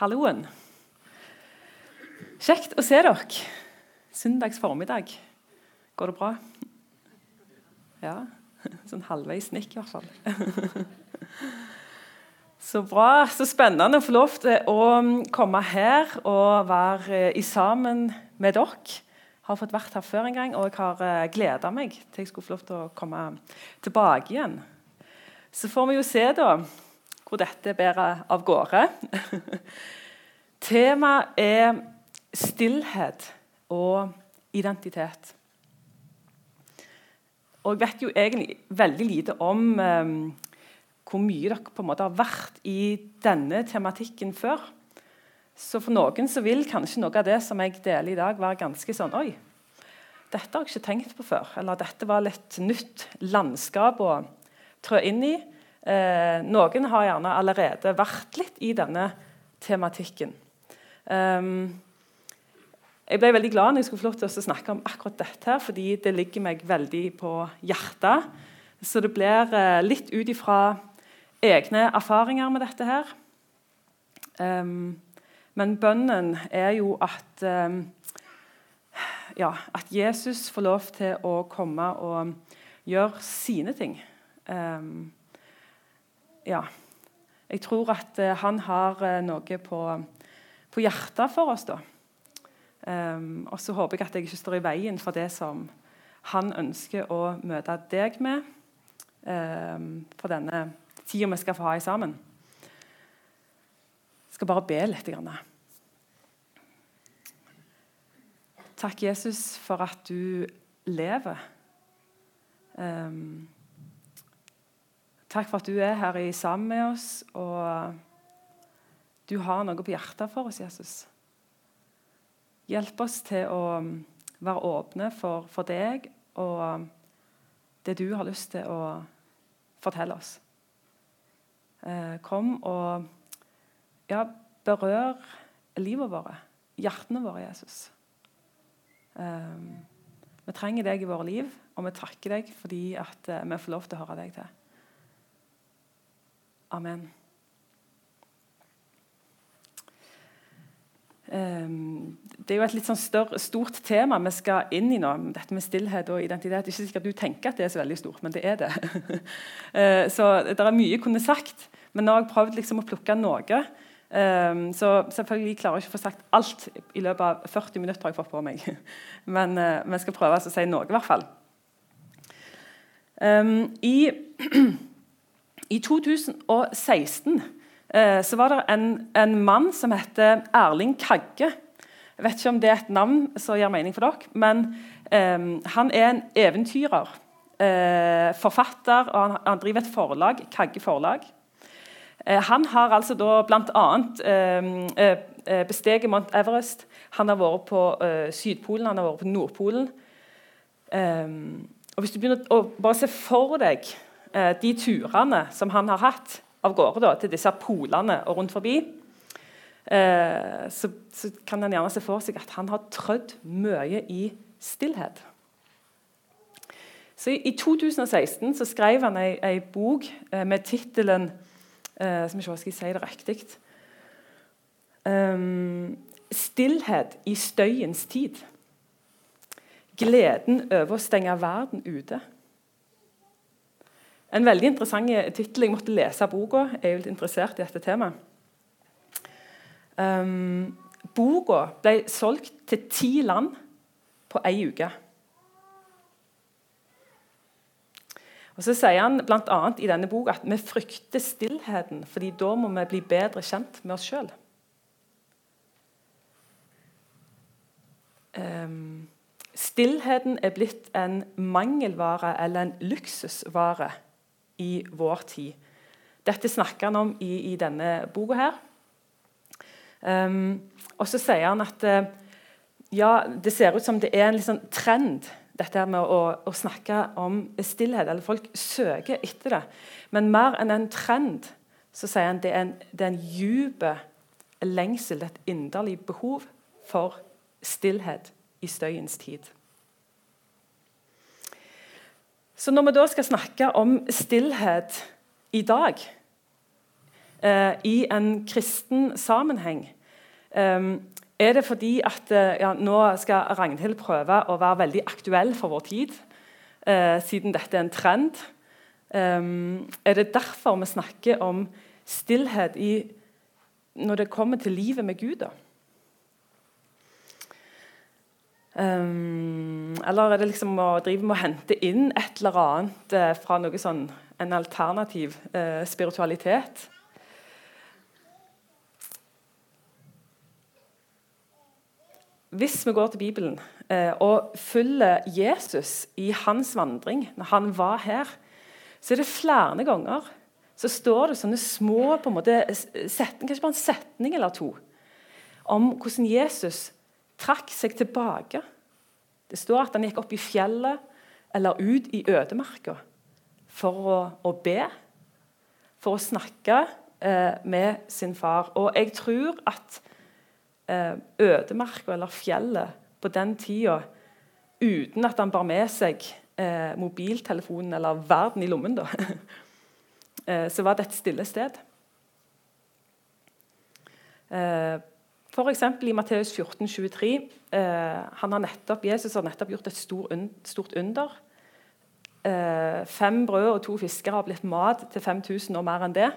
Halloen. Kjekt å se dere. Søndags formiddag. Går det bra? Ja. Sånn halvveis nikk, i hvert fall. Så bra. Så spennende å få lov til å komme her og være i sammen med dere. Jeg har fått vært her før en gang, og jeg har eh, gleda meg til jeg skulle få lov til å komme tilbake igjen. Så får vi jo se da hvor dette bærer av gårde. Temaet er stillhet og identitet. Og jeg vet jo egentlig veldig lite om eh, hvor mye dere på en måte har vært i denne tematikken før. Så for noen så vil kanskje noe av det som jeg deler i dag, være ganske sånn Oi, dette har jeg ikke tenkt på før. Eller dette var litt nytt landskap å trå inn i. Eh, noen har gjerne allerede vært litt i denne tematikken. Um, jeg ble veldig glad når jeg skulle få lov til å snakke om akkurat dette, her, fordi det ligger meg veldig på hjertet. Så det blir eh, litt ut ifra egne erfaringer med dette her. Um, men bønnen er jo at, um, ja, at Jesus får lov til å komme og gjøre sine ting. Um, ja, jeg tror at uh, han har uh, noe på, på, hjertet for oss. da. Um, og så håper jeg at jeg ikke står i veien for det som han ønsker å møte deg med um, for denne tida vi skal få ha sammen. Jeg skal bare be litt. Grann. Takk, Jesus, for at du lever. Um, Takk for at du er her i sammen med oss, og du har noe på hjertet for oss, Jesus. Hjelp oss til å være åpne for, for deg og det du har lyst til å fortelle oss. Eh, kom og ja, berør livet vårt, hjertene våre, Jesus. Eh, vi trenger deg i våre liv, og vi takker deg fordi at eh, vi får lov til å høre deg til. Amen. Um, det er jo et litt sånn større, stort tema vi skal inn i nå. Dette med stillhet og identitet. Ikke sikkert du tenker at det er så veldig stort, men det er det. uh, så det er mye jeg kunne sagt, men nå har jeg prøvd liksom å plukke noe. Um, så selvfølgelig klarer jeg ikke å få sagt alt i løpet av 40 minutter. har jeg fått på meg. Men vi skal prøve å si noe, i hvert fall. Um, I I 2016 eh, så var det en, en, mann som heter Erling Kagge. Jeg vet ikke om det er et navn som gir mening for dere, men eh, han er en eventyrer. Eh, forfatter, og han, han, driver et forlag, Kagge forlag. Eh, han har altså da bl.a. Eh, eh, besteget Mount Everest. Han har vært på Sydpolen, han har vært på Nordpolen. og Hvis du begynner å bare se for deg Eh, de turene som han har hatt av gårde da, til disse polene og rundt forbi, eh, så, så, kan en gjerne se for seg at han har trødd mye i stillhet. Så I 2016 så skrev han ei, ei bok eh, med tittelen eh, Skal jeg si det riktig um, 'Stillhet i støyens tid'. Gleden over å stenge verden ute. En veldig interessant tittel. Jeg måtte lese boka. Jeg er jo litt interessert i dette temaet. Um, boka ble solgt til ti land på ei uke. Og Så sier han bl.a. i denne boka at vi frykter stillheten, fordi da må vi bli bedre kjent med oss sjøl. Um, ehm, stillheten er blitt en mangelvare eller en luksusvare i vår tid. Dette snakker han om i, i denne boka her. Um, og så sier han at uh, ja, det ser ut som det er en liksom trend, dette med å, å, snakke om stillhet. Eller folk søker etter det. Men mer enn en trend så sier han det er en, det er en djup lengsel, et inderlig behov for stillhet i støyens tid. Så når vi da skal snakke om stillhet i dag eh, i en kristen sammenheng? Eh, er det fordi at eh, ja, nå skal Ragnhild prøve å være veldig aktuell for vår tid, eh, siden dette er en trend? Um, er det derfor vi snakker om stillhet i, når det kommer til livet med Gud? Um, eller er det liksom å drive med å hente inn et eller annet uh, fra noe sånn, en alternativ uh, spiritualitet? Hvis vi går til Bibelen uh, og følger Jesus i hans vandring når han var her, så er det flere ganger så står det sånne små på en måte, setning, kanskje bare en setning eller to om hvordan Jesus trakk seg tilbake. Det står at han gikk opp i fjellet eller ut i ødemarka for å, å, be, for å snakke eh, med sin far. Og jeg tror at eh, ødemarka eller fjellet på den tida, uten at han bar med seg eh, mobiltelefonen eller verden i lommen, da, eh, så var det et stille sted. Eh, F.eks. i Matteus 14, 23, eh, nettopp, Jesus har nettopp gjort et stor, stort under. Eh, fem brød og to fisker har blitt mat til 5000 og mer enn det.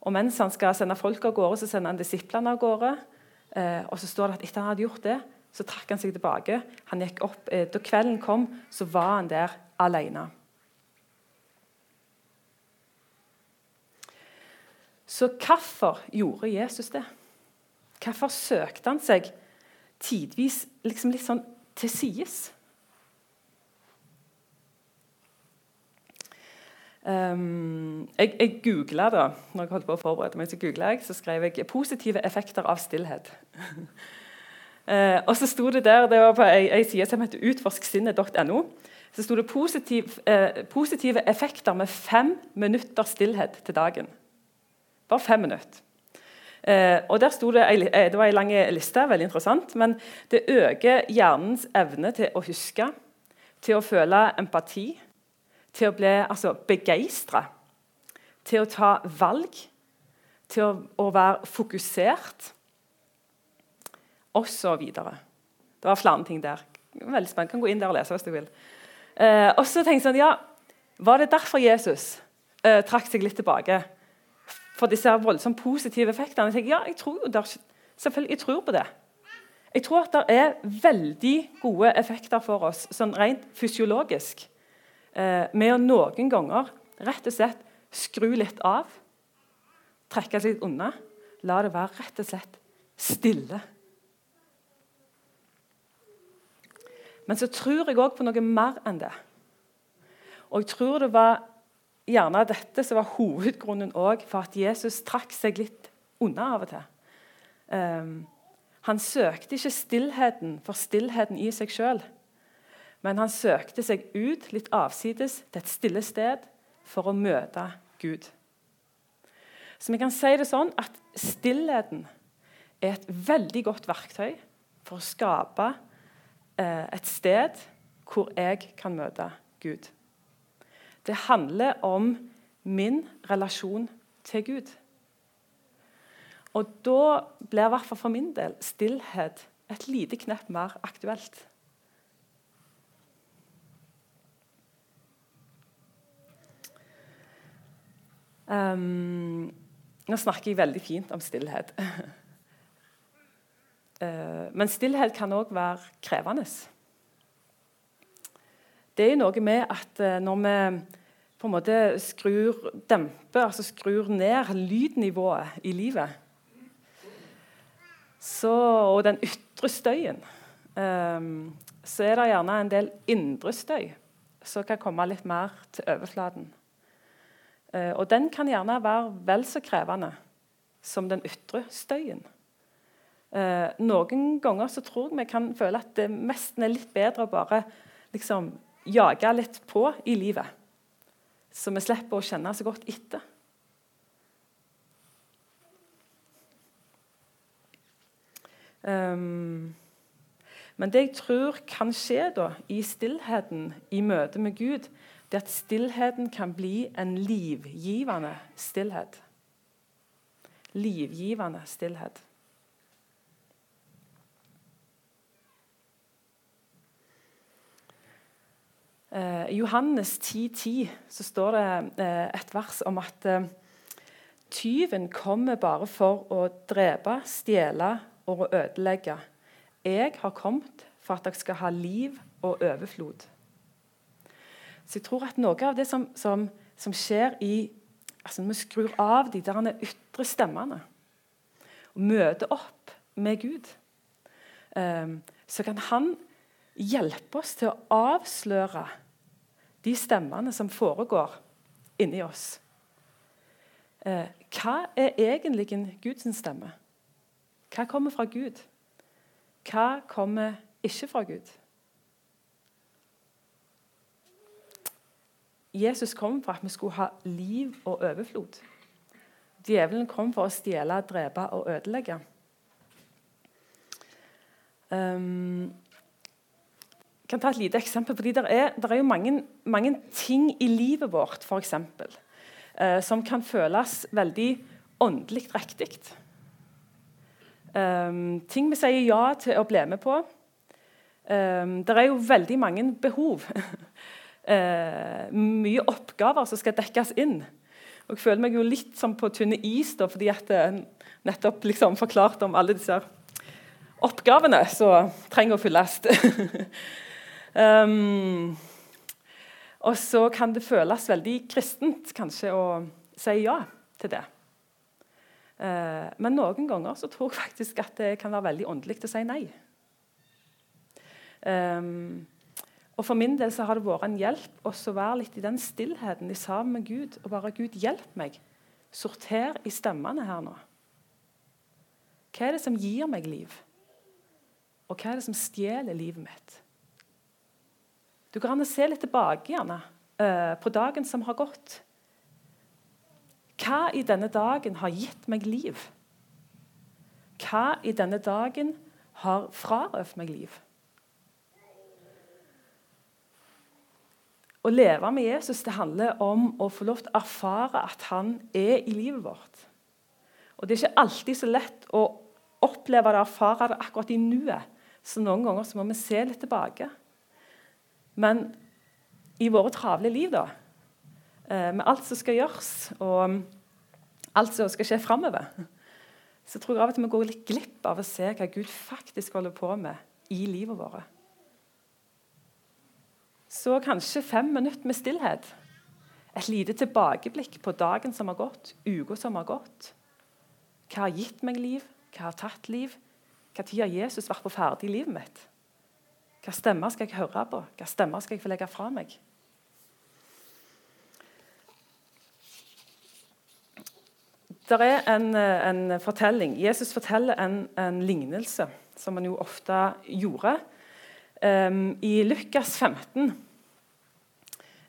Og Mens han skal sende folk av gårde, så sender han disiplene av gårde. Eh, og så står det at Etter han hadde gjort det, så trakk han seg tilbake. Han gikk opp, eh, Da kvelden kom, så var han der alene. Så hvorfor gjorde Jesus det? Hvorfor søkte han seg tidvis liksom litt sånn til sides? Um, jeg jeg googla da når jeg holdt på å forberede meg, så, jeg, så skrev jeg 'positive effekter av stillhet'. uh, og så sto det der, det var på ei, side som heter utforsksinnet.no. Så sto det positiv, eh, 'positive effekter med fem minutter stillhet til dagen'. Bare fem minutter. Eh, og der sto Det eh, det var en lang liste, veldig interessant, men det øker hjernens evne til å huske, til å føle empati, til å bli altså, begeistra, til å ta valg, til å, å være fokusert osv. Det var flere ting der. Veldig spennende. Kan gå inn der og lese hvis du vil. Eh, og så tenkte jeg sånn, ja, Var det derfor Jesus eh, trakk seg litt tilbake? For disse voldsomt positive effektene? Jeg tenker, ja, jeg tror jo der, selvfølgelig, jeg tror på det. Jeg tror at det er veldig gode effekter for oss sånn rent fysiologisk eh, med å noen ganger rett og slett skru litt av, trekke seg litt unna, la det være rett og slett stille. Men så tror jeg òg på noe mer enn det. Og jeg tror det var gjerne dette som var hovedgrunnen for at Jesus trakk seg litt unna av og til. Um, han søkte ikke stillheten for stillheten i seg sjøl, men han søkte seg ut litt avsides til et stille sted for å møte Gud. Så vi kan si det sånn at stillheten er et veldig godt verktøy for å skape Eh, et sted hvor jeg kan møte Gud. Det handler om min relasjon til Gud. Og da blir i hvert fall for min del stillhet et lite knepp mer aktuelt. Um, nå snakker jeg veldig fint om stillhet. uh, men stillhet kan òg være krevende. Det er noe med at eh, når vi på en måte skrur, demper, altså skrur ned lydnivået i livet så, og den ytre støyen, um, så er det gjerne en del indre støy som kan komme litt mer til overflaten. Uh, og den kan gjerne være vel så krevende som den ytre støyen. Uh, noen ganger så tror jeg vi kan føle at det nesten er litt bedre å bare liksom, jage litt på i livet. Så vi slipper å kjenne så godt etter. Um, men det jeg tror kan skje da, i stillheten i møte med Gud, det er at stillheten kan bli en livgivende stillhet. livgivende stillhet. I Johannes 10,10 10, så står det eh, et vers om at eh, tyven kommer bare for å drepe, stjele og ødelegge. Jeg har kommet for at dere skal ha liv og overflod. Så jeg tror at noe av det som, som, som skjer i altså Når vi skrur av de der ytre stemmene og møter opp med Gud, så kan Han hjelpe oss til å avsløre de stemmene som foregår inni oss. Eh, hva er egentlig Guds stemme? Hva kommer fra Gud? Hva kommer ikke fra Gud? Jesus kom for at vi skulle ha liv og overflod. Djevelen kom for å stjele, drepe og ødelegge. Um, kan ta et lite eksempel. fordi Det er, er jo mange, mange, ting i livet vårt for eksempel, eh, som kan føles veldig åndelig riktig. Um, ting vi sier ja til å bli med på. Um, det er jo veldig mange behov. uh, mye oppgaver som skal dekkes inn. Og Jeg føler meg jo litt som på tynne is da, fordi at jeg nettopp liksom forklarte om alle disse oppgavene som trenger å fylles. Um, og så kan det føles veldig kristent kanskje å si ja til det. Uh, men noen ganger så tror jeg faktisk at det kan være veldig åndelig å si nei. Um, og For min del så har det vært en hjelp å være litt i den stillheten i sammen med Gud. Og bare Gud, hjelp meg. Sorter i stemmene her nå. Hva er det som gir meg liv? Og hva er det som stjeler livet mitt? Du går an å se litt tilbake gjerne, uh, på dagen som har gått. Hva i denne dagen har gitt meg liv? Hva i denne dagen har frarøvd meg liv? Å leve med Jesus det handler om å få lov til å erfare at han er i livet vårt. Og Det er ikke alltid så lett å oppleve det og erfare det akkurat i nuet. Så noen ganger så må vi se litt tilbake. Men i våre travle liv, da, eh, med alt som skal gjøres, og alt som skal skje framover, så tror jeg av og til vi går litt glipp av å se hva Gud faktisk holder på med i livet vårt. Så kanskje fem minutter med stillhet. Et lite tilbakeblikk på dagen som har gått, uka som har gått. Hva har gitt meg liv? Hva har tatt liv? Når har Jesus vært på ferdig i livet mitt? Hva stemmer skal jeg høre på? Hva stemmer skal jeg få legge fra meg? Det er en, en, fortelling. Jesus forteller en, en, lignelse, som han jo ofte gjorde. Um, I Lukas 15 uh,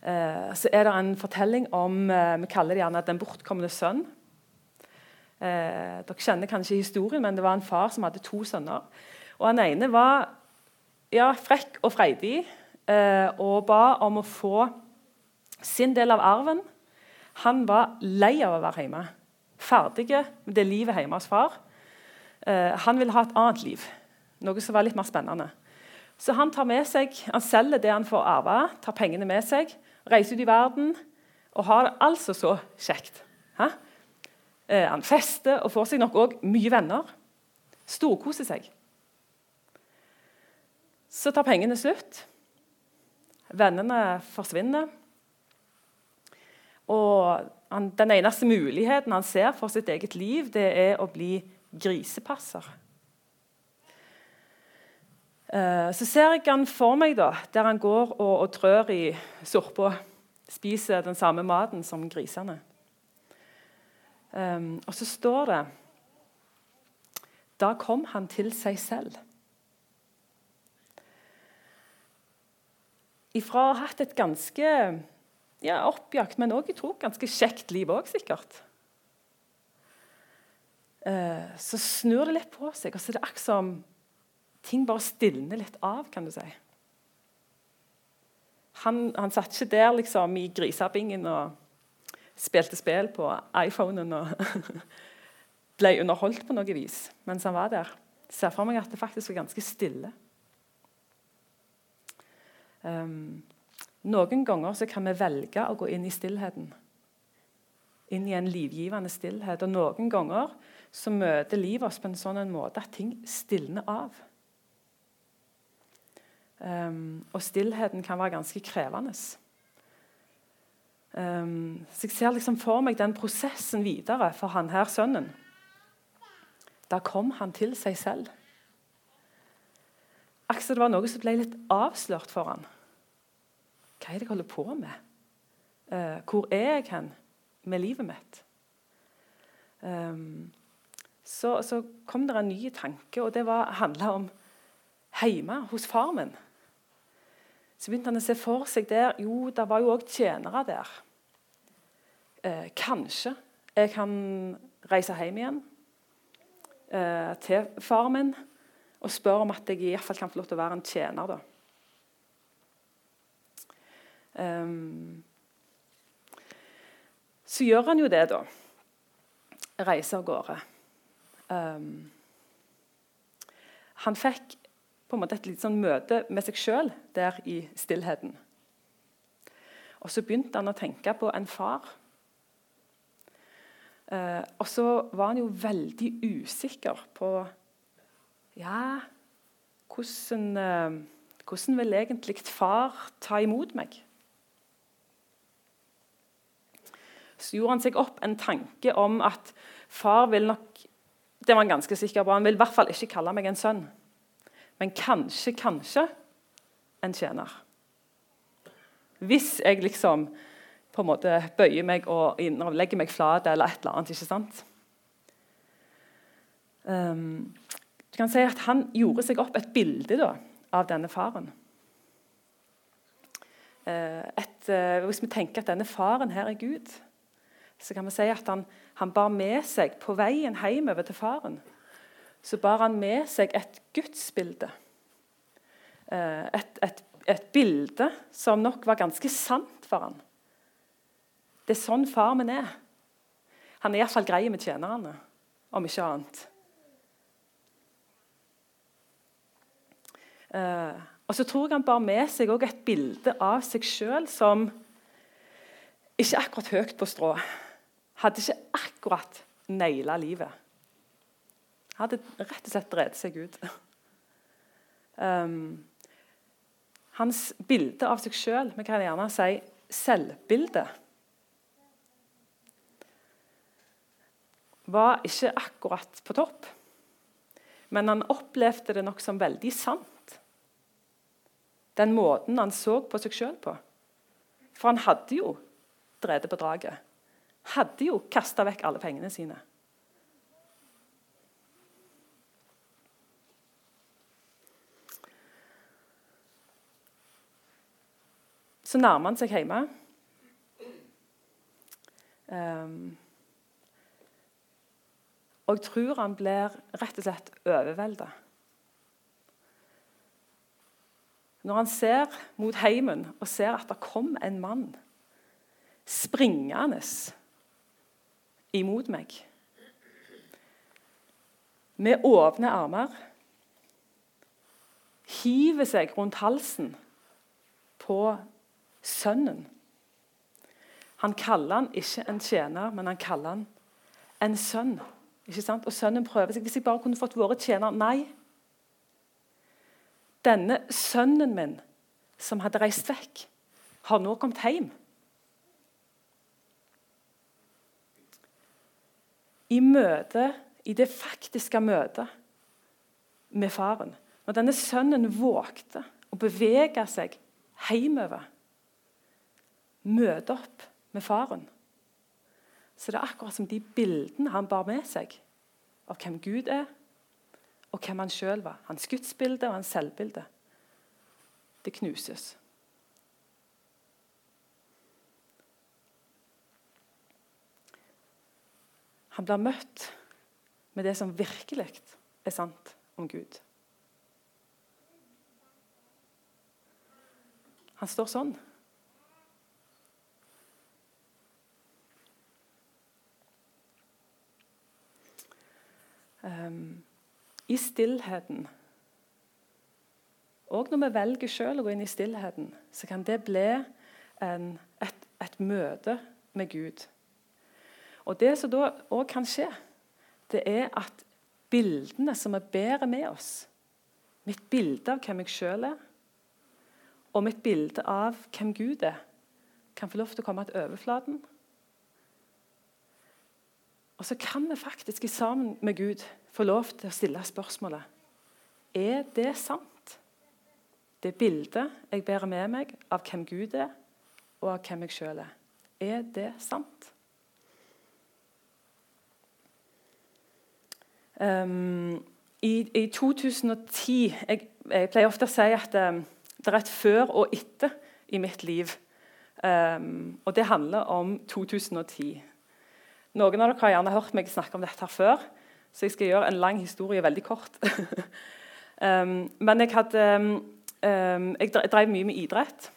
eh, så er det en fortelling om uh, Vi kaller det gjerne 'Den bortkomne sønn'. Uh, dere kjenner kanskje historien, men det var en far som hadde to sønner. Og Den ene var ja, frekk og freidig eh, og ba om å få sin del av arven. Han var lei av å være hjemme. Ferdig med det livet hjemme hos far. Eh, han ville ha et annet liv, noe som var litt mer spennende. Så han tar med seg, han selger det han får arve, tar pengene med seg, reiser ut i verden og har det altså så kjekt. Eh, han fester og får seg nok òg mye venner. Storkoser seg. Så tar pengene slutt. Vennene forsvinner. Og han, den eneste muligheten han ser for sitt eget liv, det er å bli grisepasser. Uh, så ser jeg han for meg da, der han går og, og trør i sorpa. Spiser den samme maten som grisene. Um, og så står det Da kom han til seg selv. Ifra å ha hatt et ganske ja, oppjakt, men også, ganske kjekt liv òg, sikkert. Eh, så snur det litt på seg, og så er det akkurat som ting bare stilner litt av, kan du si. Han, han satt ikke der liksom, i grisabingen og spilte spill på iPhonen. Og ble underholdt på noe vis mens han var der. Ser for meg at det faktisk var ganske stille. Um, noen ganger så kan vi velge å gå inn i stillheten. Inn i en livgivende stillhet. Og noen ganger så møter livet oss på en sånn måte at ting stilner av. Um, og stillheten kan være ganske krevende. Um, så Jeg ser liksom for meg den prosessen videre for han her sønnen. Da kom han til seg selv. Akkurat det var noe som ble litt avslørt for han. Hva er det jeg holder på med? Uh, hvor er jeg hen med livet mitt? Um, så, så, kom det en ny tanke, og det handla om hjemme hos far min. Så begynte han å se for seg der Jo, det var jo òg tjenere der. Eh, kanskje jeg kan reise hjem igjen eh, til far min og spør om at jeg i hvert fall kan få lov til å være en tjener. da. Um, så gjør han jo det, da. Reiser av gårde. Um, han fikk på en måte et litt sånn møte med seg sjøl der i stillheten. Og så begynte han å tenke på en far. Uh, og så var han jo veldig usikker på Ja, hvordan, uh, hvordan vil egentlig far ta imot meg? så gjorde han seg opp en tanke om at far vil nok det var han ganske sikker på, han vil i hvert fall ikke kalle meg en sønn. Men kanskje, kanskje en tjener. Hvis jeg liksom på en måte bøyer meg og legger meg flat eller et eller annet. ikke sant? Um, du kan si at Han gjorde seg opp et bilde da, av denne faren. Uh, et, uh, hvis vi tenker at denne faren her er Gud, så kan vi si at han, han bar med seg på veien hjemover til faren så bar han med seg et gudsbilde. Eh, et, et, et, bilde som nok var ganske sant for han. Det er sånn far min er. Han er iallfall grei med tjenerne, om ikke annet. Og så tror jeg han bar med seg et bilde av seg sjøl som ikke akkurat høyt på strå hadde ikke akkurat naila livet. Hadde rett og slett drevet seg ut. Um, hans bilde av seg sjøl, vi kan gjerne si selvbilde, var ikke akkurat på topp. Men han opplevde det nok som veldig sant. Den måten han så på seg sjøl på. For han hadde jo drevet på draget hadde jo kasta vekk alle pengene sine. Så nærmer han seg hjemme. Um, og jeg tror han blir rett og slett overvelda. Når han ser mot heimen og ser at det kom en mann springende imot meg. Med åpne armer hiver seg rundt halsen på sønnen. Han kaller han ikke en tjener, men han kaller han en sønn. Ikke sant? Og sønnen prøver seg. Hvis jeg bare kunne fått vært tjener Nei. Denne sønnen min, som hadde reist vekk, har nå kommet hjem. i møte, i det faktiske møtet med faren. Når denne sønnen vågte å bevege seg hjemover, møte opp med faren, så det er akkurat som de bildene han bar med seg av hvem Gud er, og hvem han sjøl var. Hans gudsbilde og hans selvbilde. Det knuses. Han blir møtt med det som virkelig er sant om Gud. Han står sånn. Um, I stillheten Og når vi velger sjøl å gå inn i stillheten, så kan det bli en, et, et, møte med Gud. Og Det som da òg kan skje, det er at bildene som vi bærer med oss Mitt bilde av hvem jeg sjøl er, og mitt bilde av hvem Gud er, kan få lov til å komme til overflaten. Og så kan vi faktisk sammen med Gud få lov til å stille spørsmålet Er det sant? Det bildet jeg bærer med meg av hvem Gud er, og av hvem jeg sjøl er. Er det sant? Um, i, i, 2010 jeg, jeg, pleier ofte å si at um, det er et før og etter i mitt liv. Um, og det handler om 2010. Noen av dere har gjerne hørt meg snakke om dette her før, så jeg skal gjøre en lang historie veldig kort. um, men jeg hadde um, Jeg drev mye med idrett.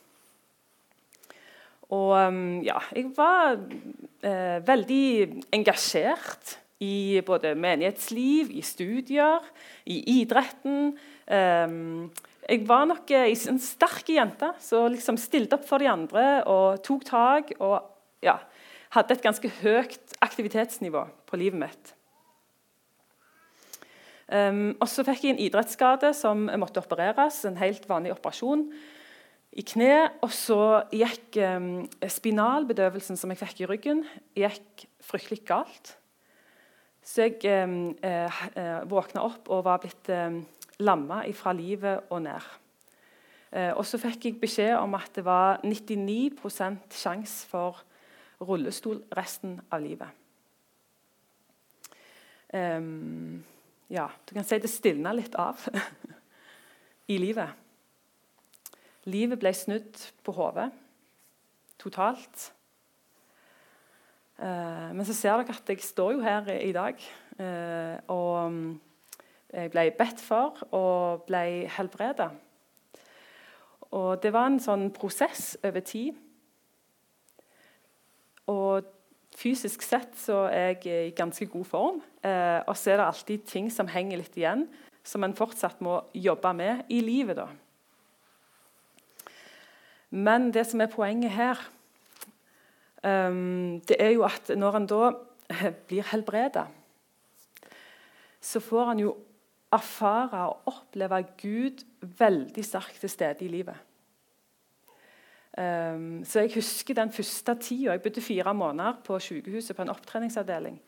Og um, ja, jeg var uh, veldig engasjert i både menighetsliv, i studier, i idretten. jeg var nok en sterk jente som liksom stilte opp for de andre og tok tak. og ja, hadde et ganske høyt aktivitetsnivå på livet mitt. Um, og Så fikk jeg en idrettsskade som måtte opereres, en helt vanlig operasjon i kne. Og så gikk um, spinalbedøvelsen som jeg fikk i ryggen, gikk fryktelig galt. Så jeg um, uh, våkna opp og var blitt um, lamma fra livet og ned. Uh, og så fikk jeg beskjed om at det var 99% sjanse for rullestol resten av livet. Um, ja, du kan si det stilna litt av i livet. Livet ble snudd på hodet totalt. Uh, men så ser dere at jeg står jo her i dag. Uh, og jeg ble bedt for og ble helbreda. Og det var en sånn prosess over tid. Og fysisk sett så er jeg i ganske god form. Eh, og så er det alltid ting som henger litt igjen, som en fortsatt må jobbe med i livet. da. Men det som er poenget her, um, det er jo at når en da blir helbreda, så får han jo erfare og oppleve Gud veldig sterkt til stede i livet. Um, så jeg husker den første tida. Jeg bodde fire måneder på sykehuset på en opptreningsavdeling.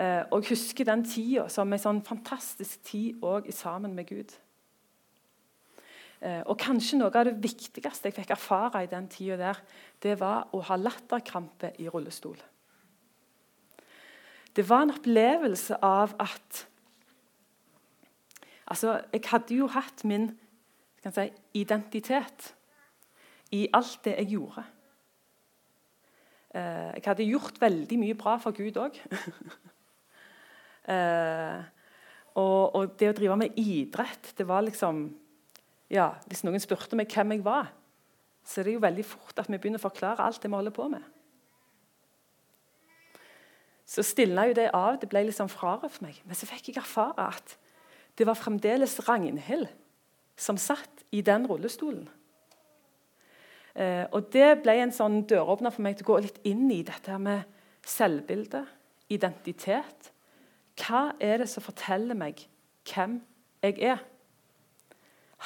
Uh, og jeg husker den tida som en sånn fantastisk tid òg sammen med Gud. Uh, og kanskje noe av det viktigste jeg fikk erfare i den tida der, det var å ha latterkrampe i rullestol. Det var en opplevelse av at Altså, jeg hadde jo hatt min si, identitet i alt det jeg gjorde. Eh, jeg hadde gjort veldig mye bra for Gud òg. eh, og, og, det å drive med idrett, det var liksom ja, Hvis noen spurte meg hvem jeg var, så er det jo veldig fort at vi begynner å forklare alt det vi holder på med. Så stilna jo det av. Det ble liksom frarøvet meg. Men så fikk jeg erfare at det var fremdeles Ragnhild som satt i den rullestolen. Eh, og Det ble en sånn døråpner for meg til å gå litt inn i dette her med selvbilde, identitet. Hva er det som forteller meg hvem jeg er?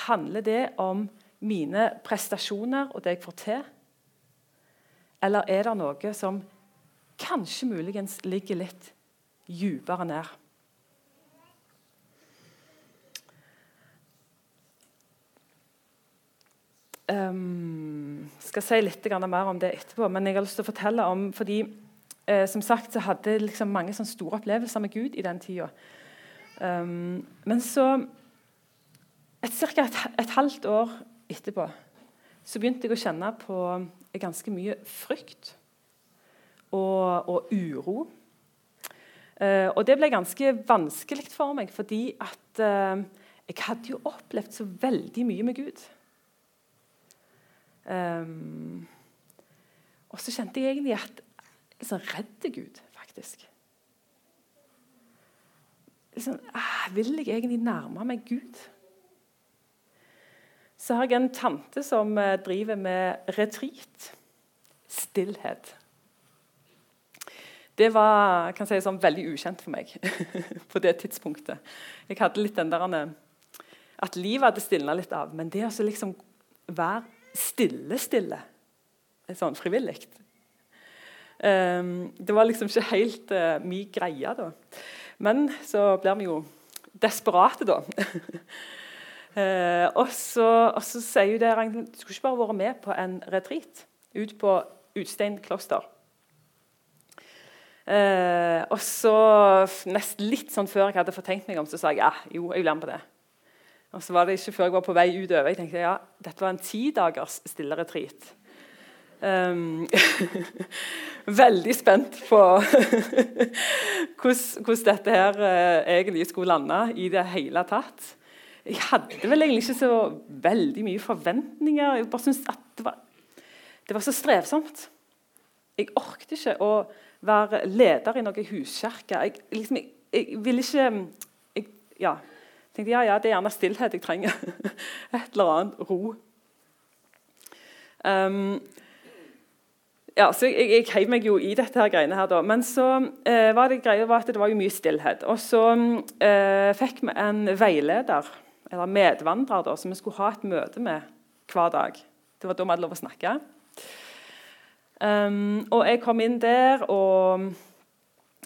Handler det om mine prestasjoner og det jeg får til? Eller er det noe som kanskje muligens ligger litt dypere ned? Um, skal si litt mer om det etterpå, men jeg har lyst til å fortelle om fordi eh, som sagt så hadde jeg liksom mange sånne store opplevelser med Gud i den tida. Um, men så Ca. Et, et, halvt år etterpå så begynte jeg å kjenne på ganske mye frykt og, og uro. Uh, og det ble ganske vanskelig for meg, fordi at uh, jeg hadde jo opplevd så veldig mye med Gud. Um, og så kjente jeg egentlig at liksom, Redde Gud, faktisk. liksom, ah, Vil jeg egentlig nærme meg Gud? Så har jeg en tante som eh, driver med retreat. Stillhet. Det var kan si, sånn, veldig ukjent for meg på det tidspunktet. Jeg hadde litt den der At livet hadde stilna litt av. Men det å liksom være stille-stille, sånn frivillig um, Det var liksom ikke helt uh, min greie da. Men så blir vi jo desperate, da. uh, og, så, og, så, sier hun det Du skulle ikke bare vært med på en retreat ut på Utstein kloster. Uh, og så, nesten litt sånn før jeg hadde fortenkt meg om, så sa jeg ja, jo, jeg blir med på det. Og så var det ikke før jeg var på vei utover. Jeg tenkte ja, dette var en ti dagers stille retreat. Um, veldig spent på hvordan, dette her uh, egentlig skulle lande i det hele tatt. Jeg hadde vel egentlig ikke så veldig mye forventninger. Jeg bare syntes at det var, det var så strevsomt. Jeg orket ikke å være leder i noen huskirke. Jeg, liksom, jeg, jeg ville ikke jeg, ja, tenkte ja, ja, det er gjerne stillhet jeg trenger. Et eller annet ro. Um, ja, så Jeg, jeg heiv meg jo i dette her greiene her, da. Men så eh, var det greia var at det var jo mye stillhet. Og så eh, fikk vi en veileder, eller medvandrer, da, som vi skulle ha et møte med hver dag. Det var da vi hadde lov å snakke. Um, og jeg kom inn der og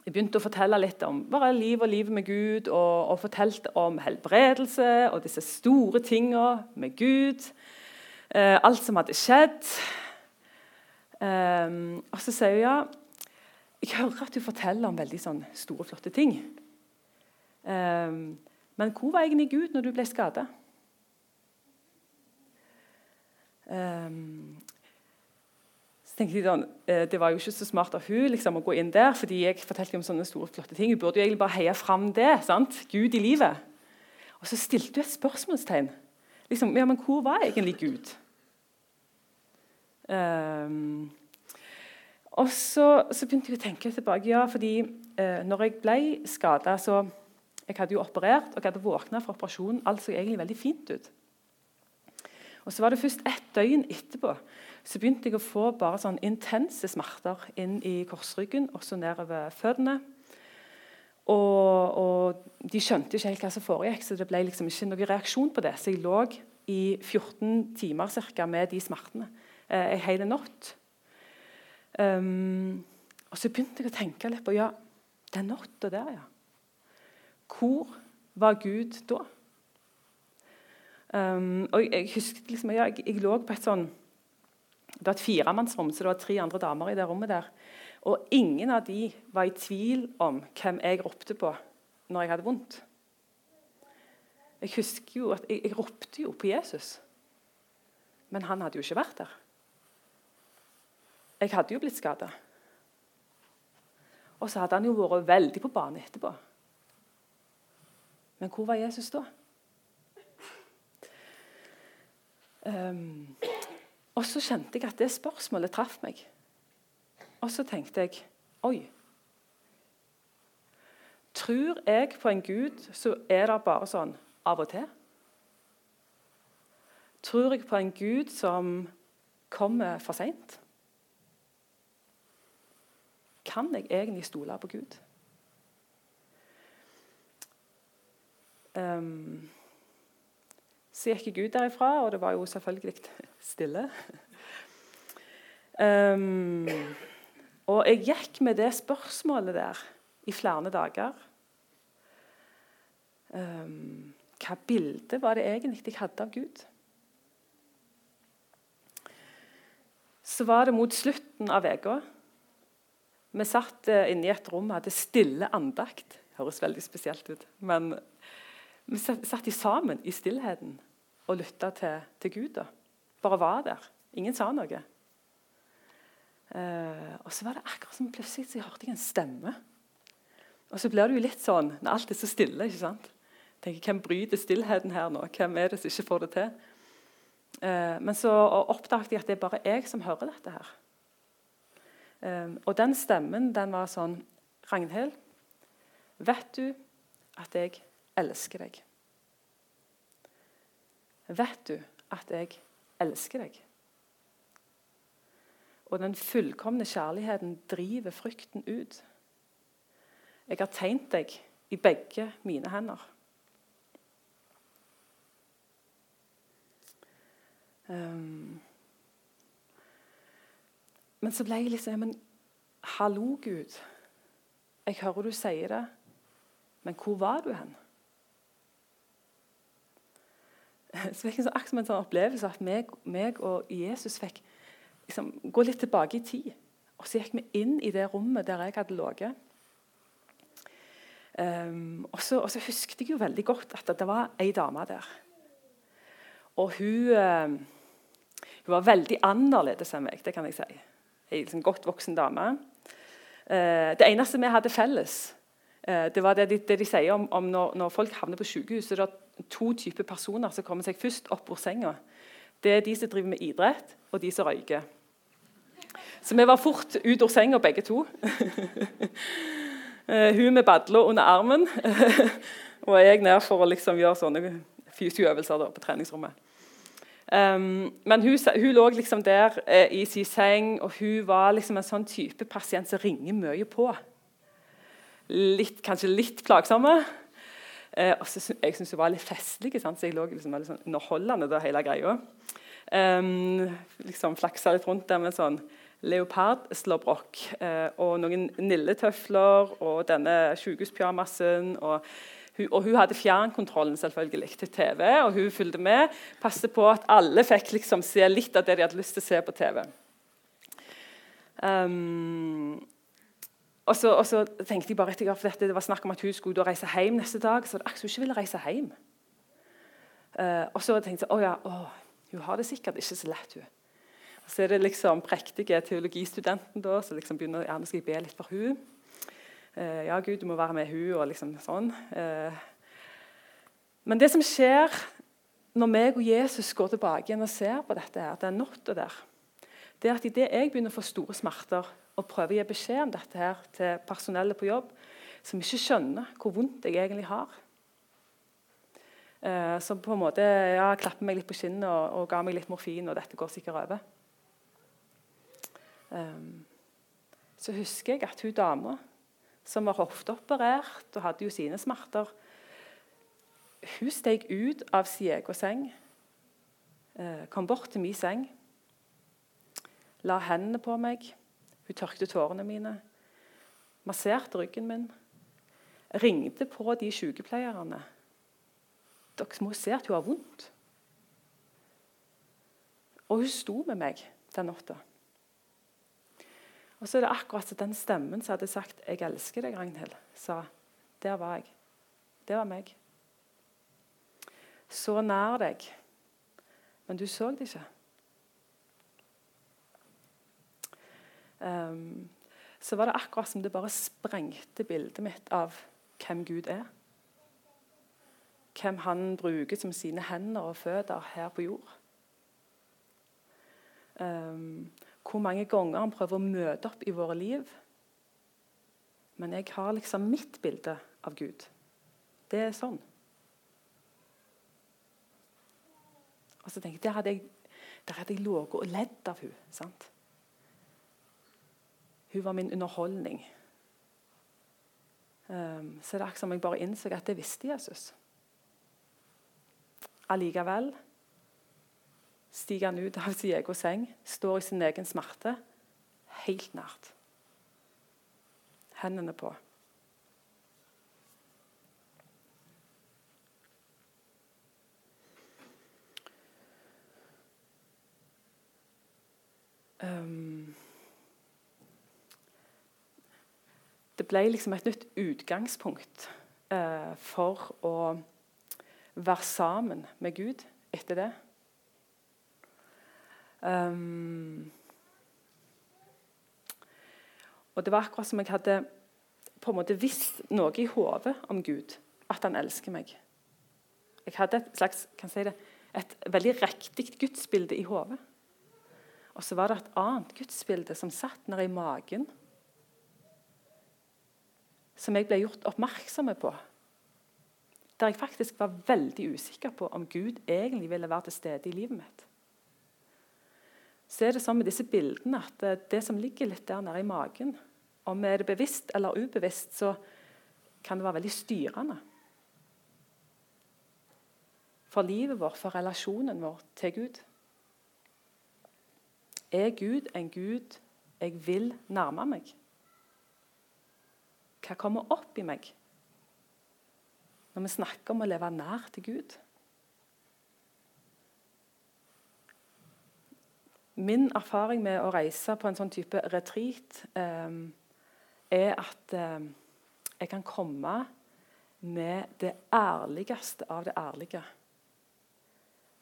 jeg begynte å fortelle litt om bare liv og livet med Gud. Og, og fortalte om helbredelse og disse store tinga med Gud. Eh, alt som hadde skjedd. Eh, og så sier hun ja, jeg hører at du forteller om veldig sånn store, flotte ting. Eh, men hvor var egentlig Gud når du ble skada? Så tenkte jeg sånn, eh, Det var jo ikke så smart av hun liksom, å gå inn der, fordi jeg fortalte om sånne store, flotte ting. Hun burde jo egentlig bare heie fram det. sant? Gud i livet. Og så stilte hun et spørsmålstegn. Liksom, ja, men hvor var egentlig Gud? Um, og så, så, begynte jeg å tenke tilbake. ja, fordi uh, når jeg ble skada så Jeg hadde jo operert og jeg hadde våkna fra operasjonen. Alt så egentlig veldig fint ut. Og Så var det først ett døgn etterpå så begynte jeg å få bare sånn intense smerter inn i korsryggen og så nedover føttene. Og, og, de skjønte ikke helt hva som foregikk, så det ble liksom ikke noen reaksjon på det. Så jeg lå i 14 timer cirka, med de smertene eh, en hel natt. Um, og så begynte jeg å tenke litt på ja, den natta der, ja. Hvor var Gud da? Um, og jeg, jeg husker liksom, ja, jeg, jeg, lå på et sånn Det var et firemannsrom, så det var tre andre damer i det rommet der. Og ingen av de var i tvil om hvem jeg ropte på når jeg hadde vondt. Jeg husker jo at jeg, jeg ropte jo på Jesus, men han hadde jo ikke vært der. Jeg hadde jo blitt skada. Og så hadde han jo vært veldig på banen etterpå. Men hvor var Jesus da? Um, og så kjente jeg at det spørsmålet traff meg. Og så tenkte jeg Oi. Tror jeg på en Gud, så er det bare sånn av og til? Tror jeg på en Gud som kommer for seint? Kan jeg egentlig stole på Gud? Um, så gikk jeg ut derifra, og det var jo selvfølgelig stille. Um, og jeg gikk med det spørsmålet der i flere dager. Um, hva bilde var det egentlig jeg hadde av Gud? Så var det mot slutten av uka vi satt eh, inne i et rom og hadde stille andakt. Høres veldig spesielt ut. Men vi satt sammen i stillheten og lytta til, til, Gud. da. Bare var der. Ingen sa noe. Eh, og så var det akkurat som plutselig så jeg hørte jeg en stemme. Og så blir det jo litt sånn når alt er så stille. ikke sant? Tenker, Hvem bryter stillheten her nå? Hvem er det som ikke får det til? Eh, men så oppdaget jeg at det er bare jeg som hører dette her. Eh, og den stemmen den var sånn Ragnhild, vet du at jeg elsker deg? Vet du at jeg elsker deg? Og den fullkomne kjærligheten driver frykten ut. Jeg har tegnet deg i begge mine hender. Um, men så ble jeg liksom Men hallo, Gud. Jeg hører du sier det, men hvor var du hen? Så fikk jeg akkurat som en sånn opplevelse at meg, meg og Jesus fikk liksom, gå litt tilbake i tid. Og så gikk vi inn i det rommet der jeg hadde ligget. Um, og, så, og, så, husket jeg jo veldig godt at det var ei dame der. Og hun, uh, hun var veldig annerledes enn meg, det kan jeg si. Ei liksom, godt voksen dame. Uh, det eneste vi hadde felles, uh, det var det de, det de sier om, om når, når, folk havner på sykehus. To typer personer som kommer seg først opp ur senga. Det er de som driver med idrett, og de som røyker. Så vi var fort ut ur senga, begge to. Uh, hun med badla under armen. og jeg ned for å liksom gjøre sånne fysioøvelser på treningsrommet. Um, men hun, hun, lå liksom der eh, i sin seng, og hun var liksom en sånn type pasient som ringer mye på. Litt, kanskje litt plagsomme. Uh, og så, jeg syntes hun var litt festlig, så jeg lå liksom veldig sånn underholdende da, hele greia. Um, liksom Flaksa litt rundt der med sånn leopardslåbrok eh, og noen nilletøfler og denne sykehuspyjamasen. Og, og, hun hadde fjernkontrollen selvfølgelig til TV, og hun fulgte med. Passet på at alle fikk liksom se litt av det de hadde lyst til å se på TV. Um, og, så, og, så, tenkte jeg bare etter, for dette, Det var snakk om at hun skulle reise hjem neste dag. Så det hun ikke ville reise hjem. Uh, og så tenkte jeg å ja, å, hun har det sikkert ikke så lett. hun. Og Så er det liksom prektige teologistudenten da, som liksom begynner ja, nå skal jeg be litt for hun. Uh, ja, Gud, du må være med hun, og liksom sånn. Uh, men det som skjer når meg og Jesus går tilbake igjen og ser på dette, her, den natta der, det er at idet jeg begynner å få store smerter og prøver å gi beskjed om dette her til personellet på jobb, som ikke skjønner hvor vondt jeg egentlig har eh, Som på en måte ja, klapper meg litt på kinnet og, og ga meg litt morfin, og dette går sikkert over. Um, så husker jeg at hun dama som var hofteoperert og hadde jo sine smerter Hun steg ut av sin egen seng, uh, kom bort til min seng, la hendene på meg, hun tørkte tårene mine, masserte ryggen min, ringte på de sykepleierne. Dere må se at hun har vondt. Og hun sto med meg den natta. Og så er det akkurat den stemmen som hadde sagt 'Jeg elsker deg', Ragnhild, sa. Der var jeg. Det var meg. Så nær deg, men du så det ikke. Um, så var det akkurat som det bare sprengte bildet mitt av hvem Gud er. Hvem han bruker som sine hender og føtter her på jord. Um, hvor mange ganger han prøver å møte opp i våre liv. Men jeg har liksom mitt bilde av Gud. Det er sånn. Og så tenker jeg, Der hadde jeg, der hadde jeg ligget og ledd av sant? Hun var min underholdning. Um, så det er akkurat som jeg bare innså at det visste Jesus. Allikevel stiger han ut av sin egen seng, står i sin egen smerte, helt nært. Hendene på. Um, det ble liksom et nytt utgangspunkt eh, for å være sammen med Gud etter det. Um, og Det var akkurat som jeg hadde på en måte visst noe i hodet om Gud. At han elsker meg. Jeg hadde et slags, kan si det, et veldig riktig gudsbilde i hodet. Og så var det et annet gudsbilde som satt nede i magen. Som jeg ble gjort oppmerksomme på Der jeg faktisk var veldig usikker på om Gud egentlig ville være til stede i livet mitt. Så er det sånn med disse bildene at det som ligger litt der nede i magen, om er det bevisst eller ubevisst, så kan det være veldig styrende. For livet vårt, for relasjonen vår til Gud. Er Gud en Gud jeg vil nærme meg? Hva kommer opp i meg når vi snakker om å leve nær til Gud? Min erfaring med å reise på en sånn type retreat eh, er at eh, jeg kan komme med det ærligste av det ærlige.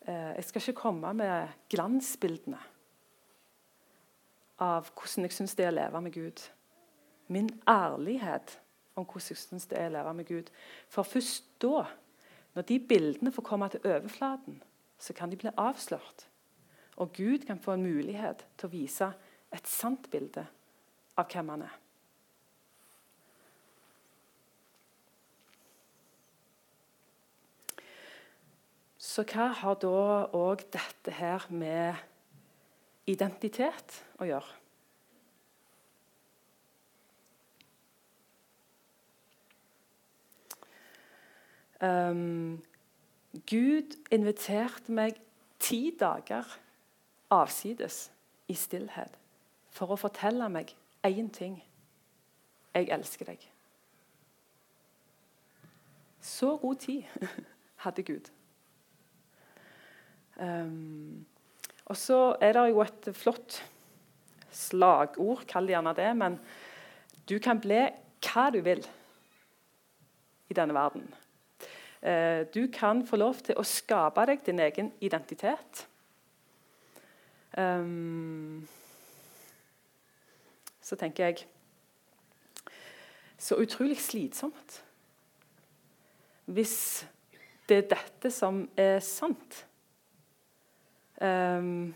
Eh, jeg skal ikke komme med glansbildene av hvordan jeg syns det er å leve med Gud min ærlighet om hvordan jeg syns det er å leve med Gud. For først da, når de bildene får komme til overflaten, så kan de bli avslørt. Og Gud kan få en mulighet til å vise et sant bilde av hvem han er. Så hva har da òg dette her med identitet å gjøre? Um, Gud inviterte meg ti dager avsides i stillhet for å fortelle meg én ting. Jeg elsker deg. Så god tid hadde Gud. Um, og så er det jo et flott slagord, kall det gjerne det, men du kan bli hva du vil i denne verden. Eh, du kan få lov til å skape deg din egen identitet. Um, så tenker jeg Så utrolig slitsomt. Hvis det er dette som er sant. Um,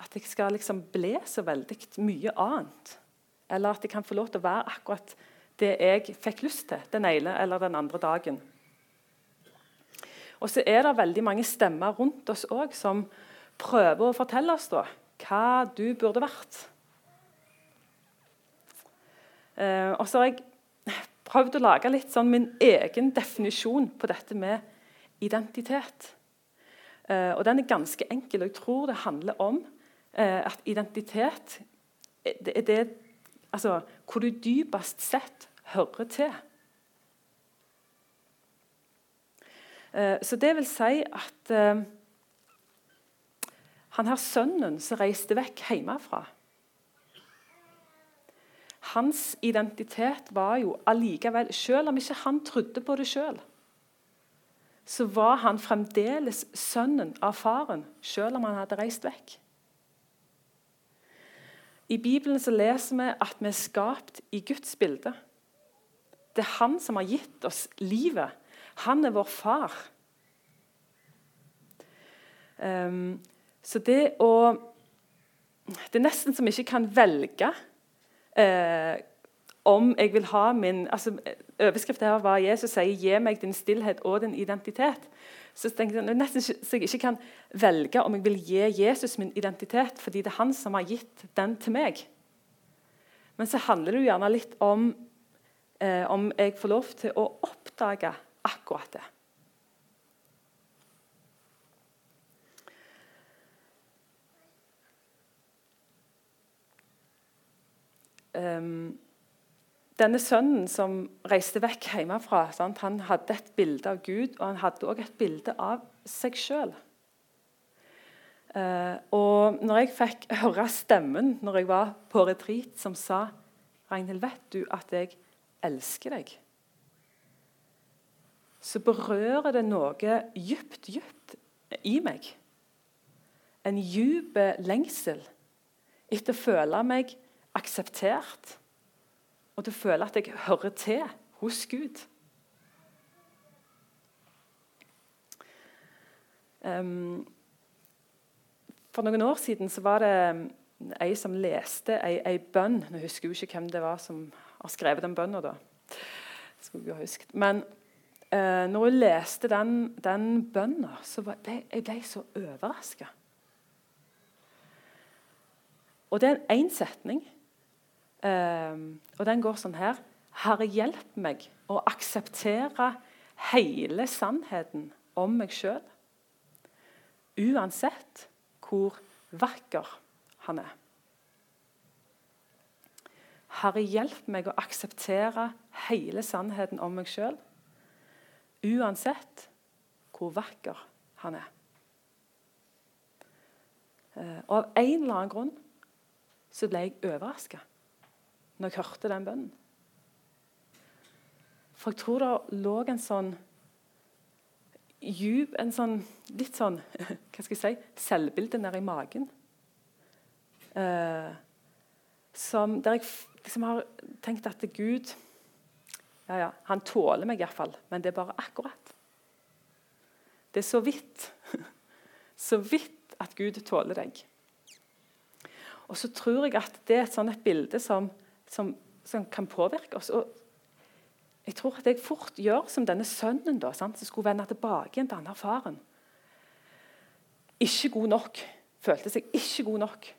at jeg skal liksom bli så veldig mye annet. Eller at jeg kan få lov til å være akkurat det jeg fikk lyst til den ene eller den andre dagen. Og så er det veldig mange stemmer rundt oss òg som prøver å fortelle oss da, hva du burde vært. Eh, og så har jeg prøvd å lage litt sånn min egen definisjon på dette med identitet. Eh, og Den er ganske enkel, og jeg tror det handler om eh, at identitet det er det altså, hvor du dypest sett hører til. Eh, så det vil si at eh, han her sønnen som reiste vekk hjemmefra Hans identitet var jo allikevel Selv om ikke han trodde på det sjøl, så var han fremdeles sønnen av faren, selv om han hadde reist vekk. I Bibelen så leser vi at vi er skapt i Guds bilde. Det er han som har gitt oss livet. Han er vår far. Um, så det å Det er nesten som jeg ikke kan velge uh, om jeg vil ha min altså, Overskriften her var Jesus sier 'gi meg din stillhet og din identitet'. Så jeg nesten så jeg ikke kan velge om jeg vil gi Jesus min identitet fordi det er han som har gitt den til meg. Men så handler det jo gjerne litt om eh, om jeg får lov til å oppdage akkurat det. Um, denne sønnen som reiste vekk hjemmefra, sant? han hadde et bilde av Gud, og han hadde også et bilde av seg sjøl. Uh, eh, og når jeg fikk høre stemmen når jeg var på retreat, som sa Ragnhild, vet du at jeg elsker deg? Så berører det noe dypt, dypt i meg. En dyp lengsel etter å føle meg akseptert og til å føle at jeg hører til hos Gud. Um, for noen år siden så var det ei som leste ei, ei bønn. Nå husker jeg ikke hvem det var som har skrevet den bønna. skulle jeg ha husket. Men eh, når hun leste den, den bønna, så ble jeg ble så overraska. Og det er én setning, eh, og den går sånn her Herre, hjelp meg å akseptere hele sannheten om meg sjøl. Uansett hvor vakker han er. Herre, hjelp meg å akseptere hele sannheten om meg sjøl, uansett hvor vakker han er. Eh, og Av en eller annen grunn så ble jeg overraska når jeg hørte den bønnen. For jeg tror det lå en sånn djup En sånn litt sånn hva skal jeg si, selvbilde nedi magen. Eh, som, der jeg liksom har tenkt at Gud ja, ja, Han tåler meg iallfall, men det er bare akkurat. Det er så vidt. Så vidt at Gud tåler deg. Og så tror jeg at det er et et bilde som, som, som kan påvirke oss. Og jeg tror at jeg fort gjør som denne sønnen da, sant, som skulle vende tilbake igjen til han faren. Ikke god nok. Følte seg ikke god nok.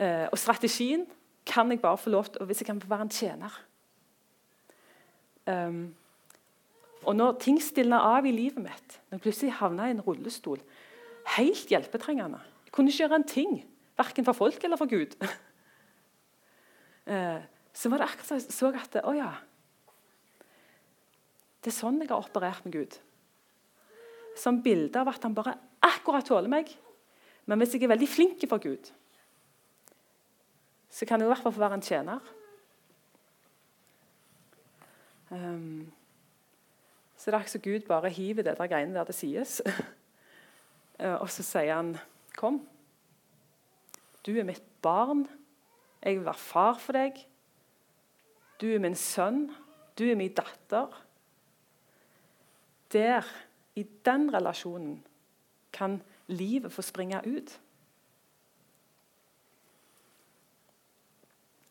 Eh, og strategien kan jeg bare få lov til hvis jeg kan være en tjener. Um, og når ting stilner av i livet mitt, når jeg plutselig havna i en rullestol, helt hjelpetrengende Jeg kunne ikke gjøre en ting, verken for folk eller for Gud. uh, så var det akkurat som jeg så at Å ja. Det er sånn jeg har operert med Gud. Som bilde av at han bare akkurat tåler meg. Men hvis jeg er veldig flink for Gud, så kan jeg i hvert fall få være en tjener. Um, så det er ikke så Gud bare hiver det der greiene der det sies. uh, og så sier han, 'Kom. Du er mitt barn. Jeg vil være far for deg. Du er min sønn. Du er min datter.' Der, i den relasjonen, kan livet få springe ut.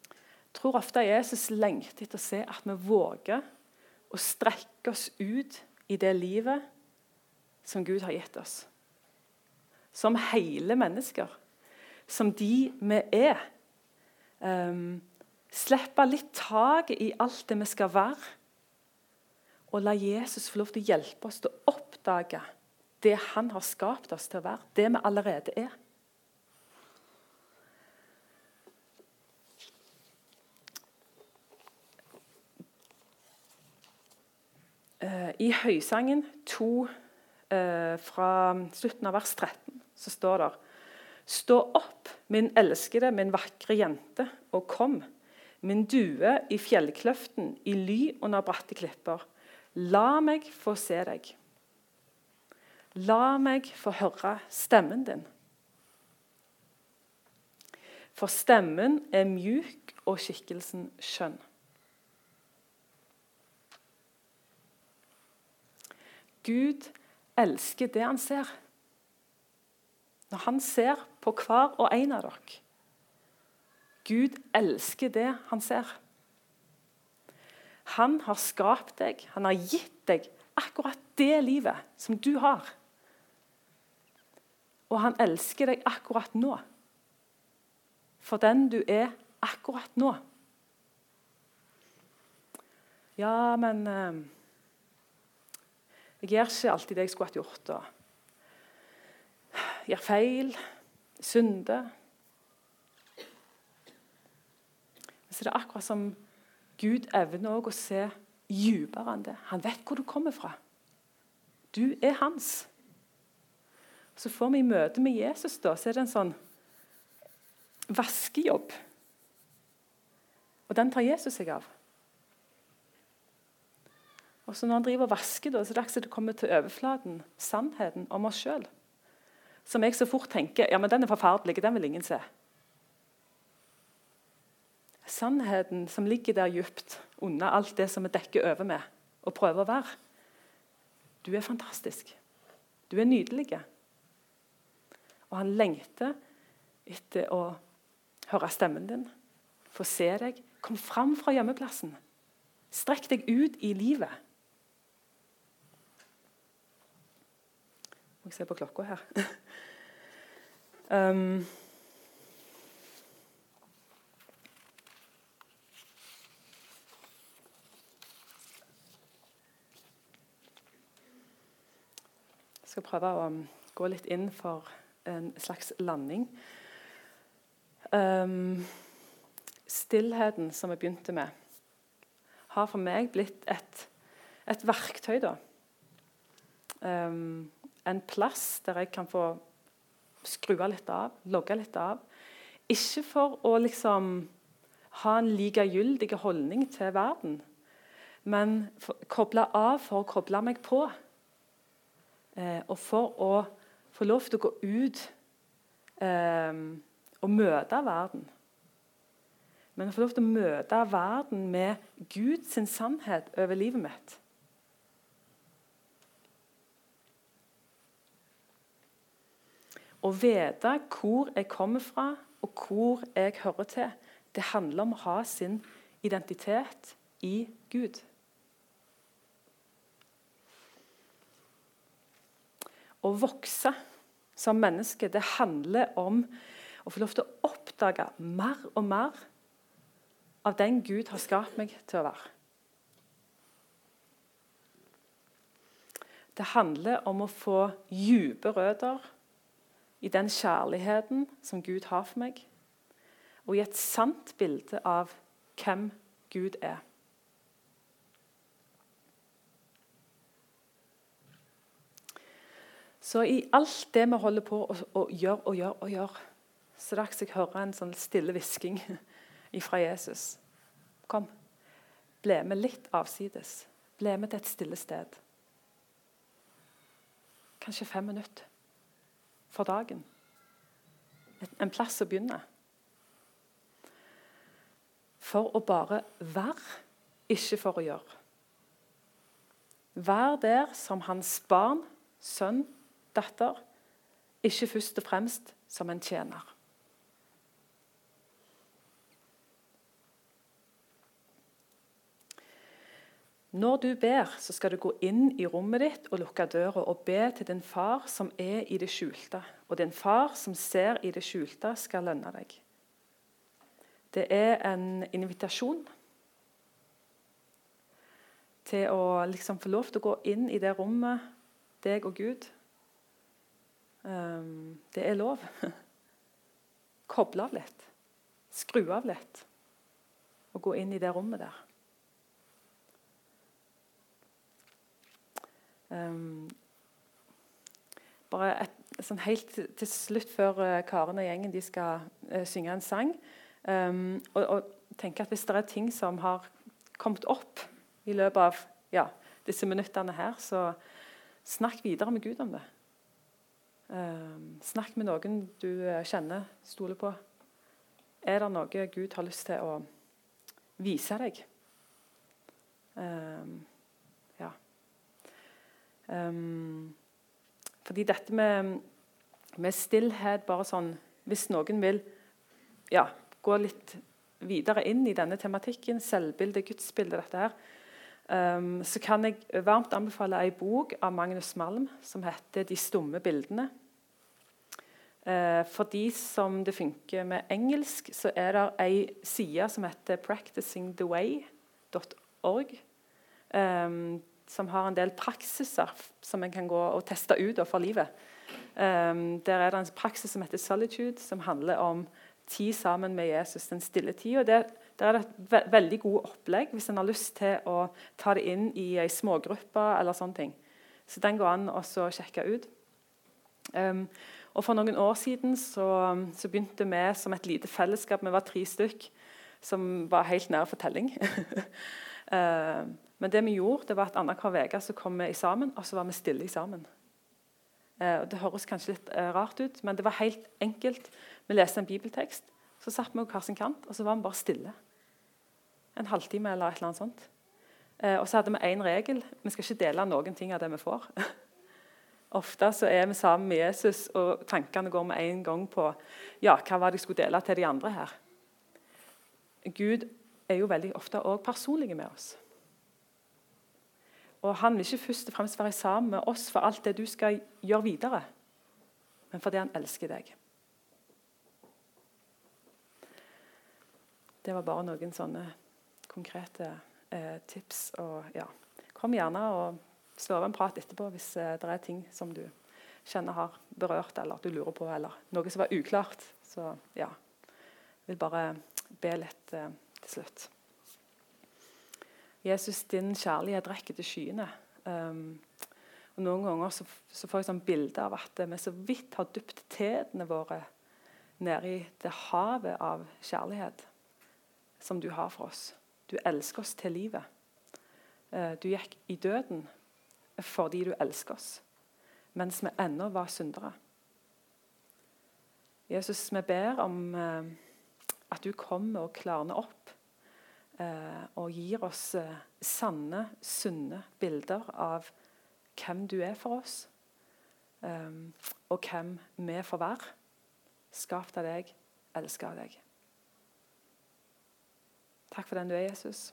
Jeg tror ofte Jesus lengter etter å se at vi våger å strekke oss ut i det livet som Gud har gitt oss. Som hele mennesker. Som de vi er. Um, slippe litt taket i alt det vi skal være og la Jesus få lov til å hjelpe oss til å oppdage det han har skapt oss til å være, det vi allerede er. Eh, I Høysangen 2 eh, fra slutten av vers 13 så står det Stå opp, min elskede, min vakre jente, og kom, min due i fjellkløften, i ly under bratte klipper. La meg få se deg. La meg få høre stemmen din. For stemmen er mjuk og skikkelsen skjønn. Gud elsker det han ser. Når han ser på hver og en av dere Gud elsker det han ser. Han har skapt deg, han har gitt deg akkurat det livet som du har. Og han elsker deg akkurat nå. For den du er akkurat nå. Ja, men eh, Jeg gjør ikke alltid det jeg skulle hatt gjort. Og gjør feil, synder. Så det er akkurat som Gud evner å se dypere enn det. Han vet hvor du kommer fra. Du er hans. Så får vi i møte med Jesus da, så er det en sånn vaskejobb. Og den tar Jesus seg av. Og så Når han driver og vasker, da, så er det akkurat det kommer til overflaten, sannheten om oss sjøl. Som jeg så fort tenker ja, men den er forferdelig, den vil ingen se sannheten som ligger der dypt under alt det som vi dekker over med og prøver å være. Du er fantastisk. Du er nydelig. Og han lengter etter å høre stemmen din, få se deg. Kom fram fra hjemmeplassen. Strekk deg ut i livet. Må jeg se på klokka her. um, Jeg skal prøve å gå litt inn for en slags landing. Um, stillheten som jeg begynte med, har for meg blitt et, et verktøy. da. Um, en plass der jeg kan få skru litt av, logge litt av. Ikke for å liksom ha en likegyldig holdning til verden, men for, koble av for å koble meg på. Eh, og for å få lov til å gå ut eh, og møte verden. Men å få lov til å møte verden med Guds sannhet over livet mitt. Å vite hvor jeg kommer fra, og hvor jeg hører til, det handler om å ha sin identitet i Gud. Å vokse som menneske, det handler om å få lov til å oppdage mer og mer av den Gud har skapt meg til å være. Det handler om å få dype røtter i den kjærligheten som Gud har for meg, og i et sant bilde av hvem Gud er. Så i alt det vi holder på å, gjøre og gjøre og gjøre, så rakk jeg hører en sånn stille hvisking fra Jesus. Kom, ble med litt avsides. Ble med til et stille sted. Kanskje fem minutter for dagen. En plass å begynne. For å bare være, ikke for å gjøre. Vær der som hans barn, sønn, datter, ikke først og fremst som en tjener. Når du ber, så skal du gå inn i rommet ditt og lukke døra og be til din far som er i det skjulte. Og din far som ser i det skjulte, skal lønne deg. Det er en invitasjon til å liksom få lov til å gå inn i det rommet, deg og Gud. Um, det er lov. Koble av litt. Skru av litt. Og gå inn i det rommet der. Um, bare et, sånn helt til slutt, før uh, Karen og gjengen de skal uh, synge en sang um, og, og tenke at Hvis det er ting som har kommet opp i løpet av ja, disse minuttene her, så snakk videre med Gud om det. Um, snakk med noen du uh, kjenner, stoler på. Er det noe Gud har lyst til å vise deg? Um, Um, fordi dette med, med, stillhet bare sånn Hvis noen vil ja, gå litt videre inn i denne tematikken, selvbilde, gudsbilde, dette her, um, så kan jeg varmt anbefale ei bok av Magnus Malm som heter 'De stumme bildene'. Uh, for de som det funker med engelsk, så er det ei side som heter 'practicingtheway.org'. som har en del praksiser som en kan gå og teste ut for livet. Um, der er det en praksis som heter 'solitude', som handler om tid sammen med Jesus. Den stille tid. Der er det et ve veldig godt opplegg hvis en har lyst til å ta det inn i ei smågruppe. eller sånne ting. Så den går an å sjekke ut. Um, og For noen år siden så, så, begynte vi som et lite fellesskap. Vi var tre stykk som var helt nær fortelling. uh, Men det vi gjorde, det var at annenhver uke kom vi sammen, og så var vi stille sammen. Eh, det høres kanskje litt eh, rart ut, men det var helt enkelt. Vi leste en bibeltekst, så satt vi på hver sin kant, og så var vi bare stille. En halvtime eller et eller annet sånt. Eh, og så hadde vi én regel. Vi skal ikke dele noen ting av det vi får. Ofte så er vi sammen med Jesus, og tankene går med en gang på ja, hva var det jeg skulle dele til de andre her. Gud er jo veldig ofte også personlig med oss. Og han vil ikke først og fremst være sammen med oss for alt det du skal gjøre videre, men fordi han elsker deg. Det var bare noen sånne konkrete eh, tips. Og ja, kom gjerne og slå av en prat etterpå hvis eh, det er ting som du kjenner har berørt, eller du lurer på, eller noe som var uklart. Så ja, jeg vil bare be litt eh, til slutt. Jesus, din kjærlighet rekker til skyene. Um, og Noen ganger så, så får jeg sånn bilde av at vi så vidt har dypt tærne våre nede i det havet av kjærlighet som du har for oss. Du elsker oss til livet. Uh, du gikk i døden fordi du elsker oss, mens vi ennå var syndere. Jesus, vi ber om uh, at du kommer og klarner opp og gir oss sanne, sunne bilder av hvem du er for oss, um, og hvem vi får være. Skapt av deg, elsket av deg. Takk for den du er, Jesus.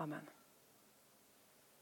Amen.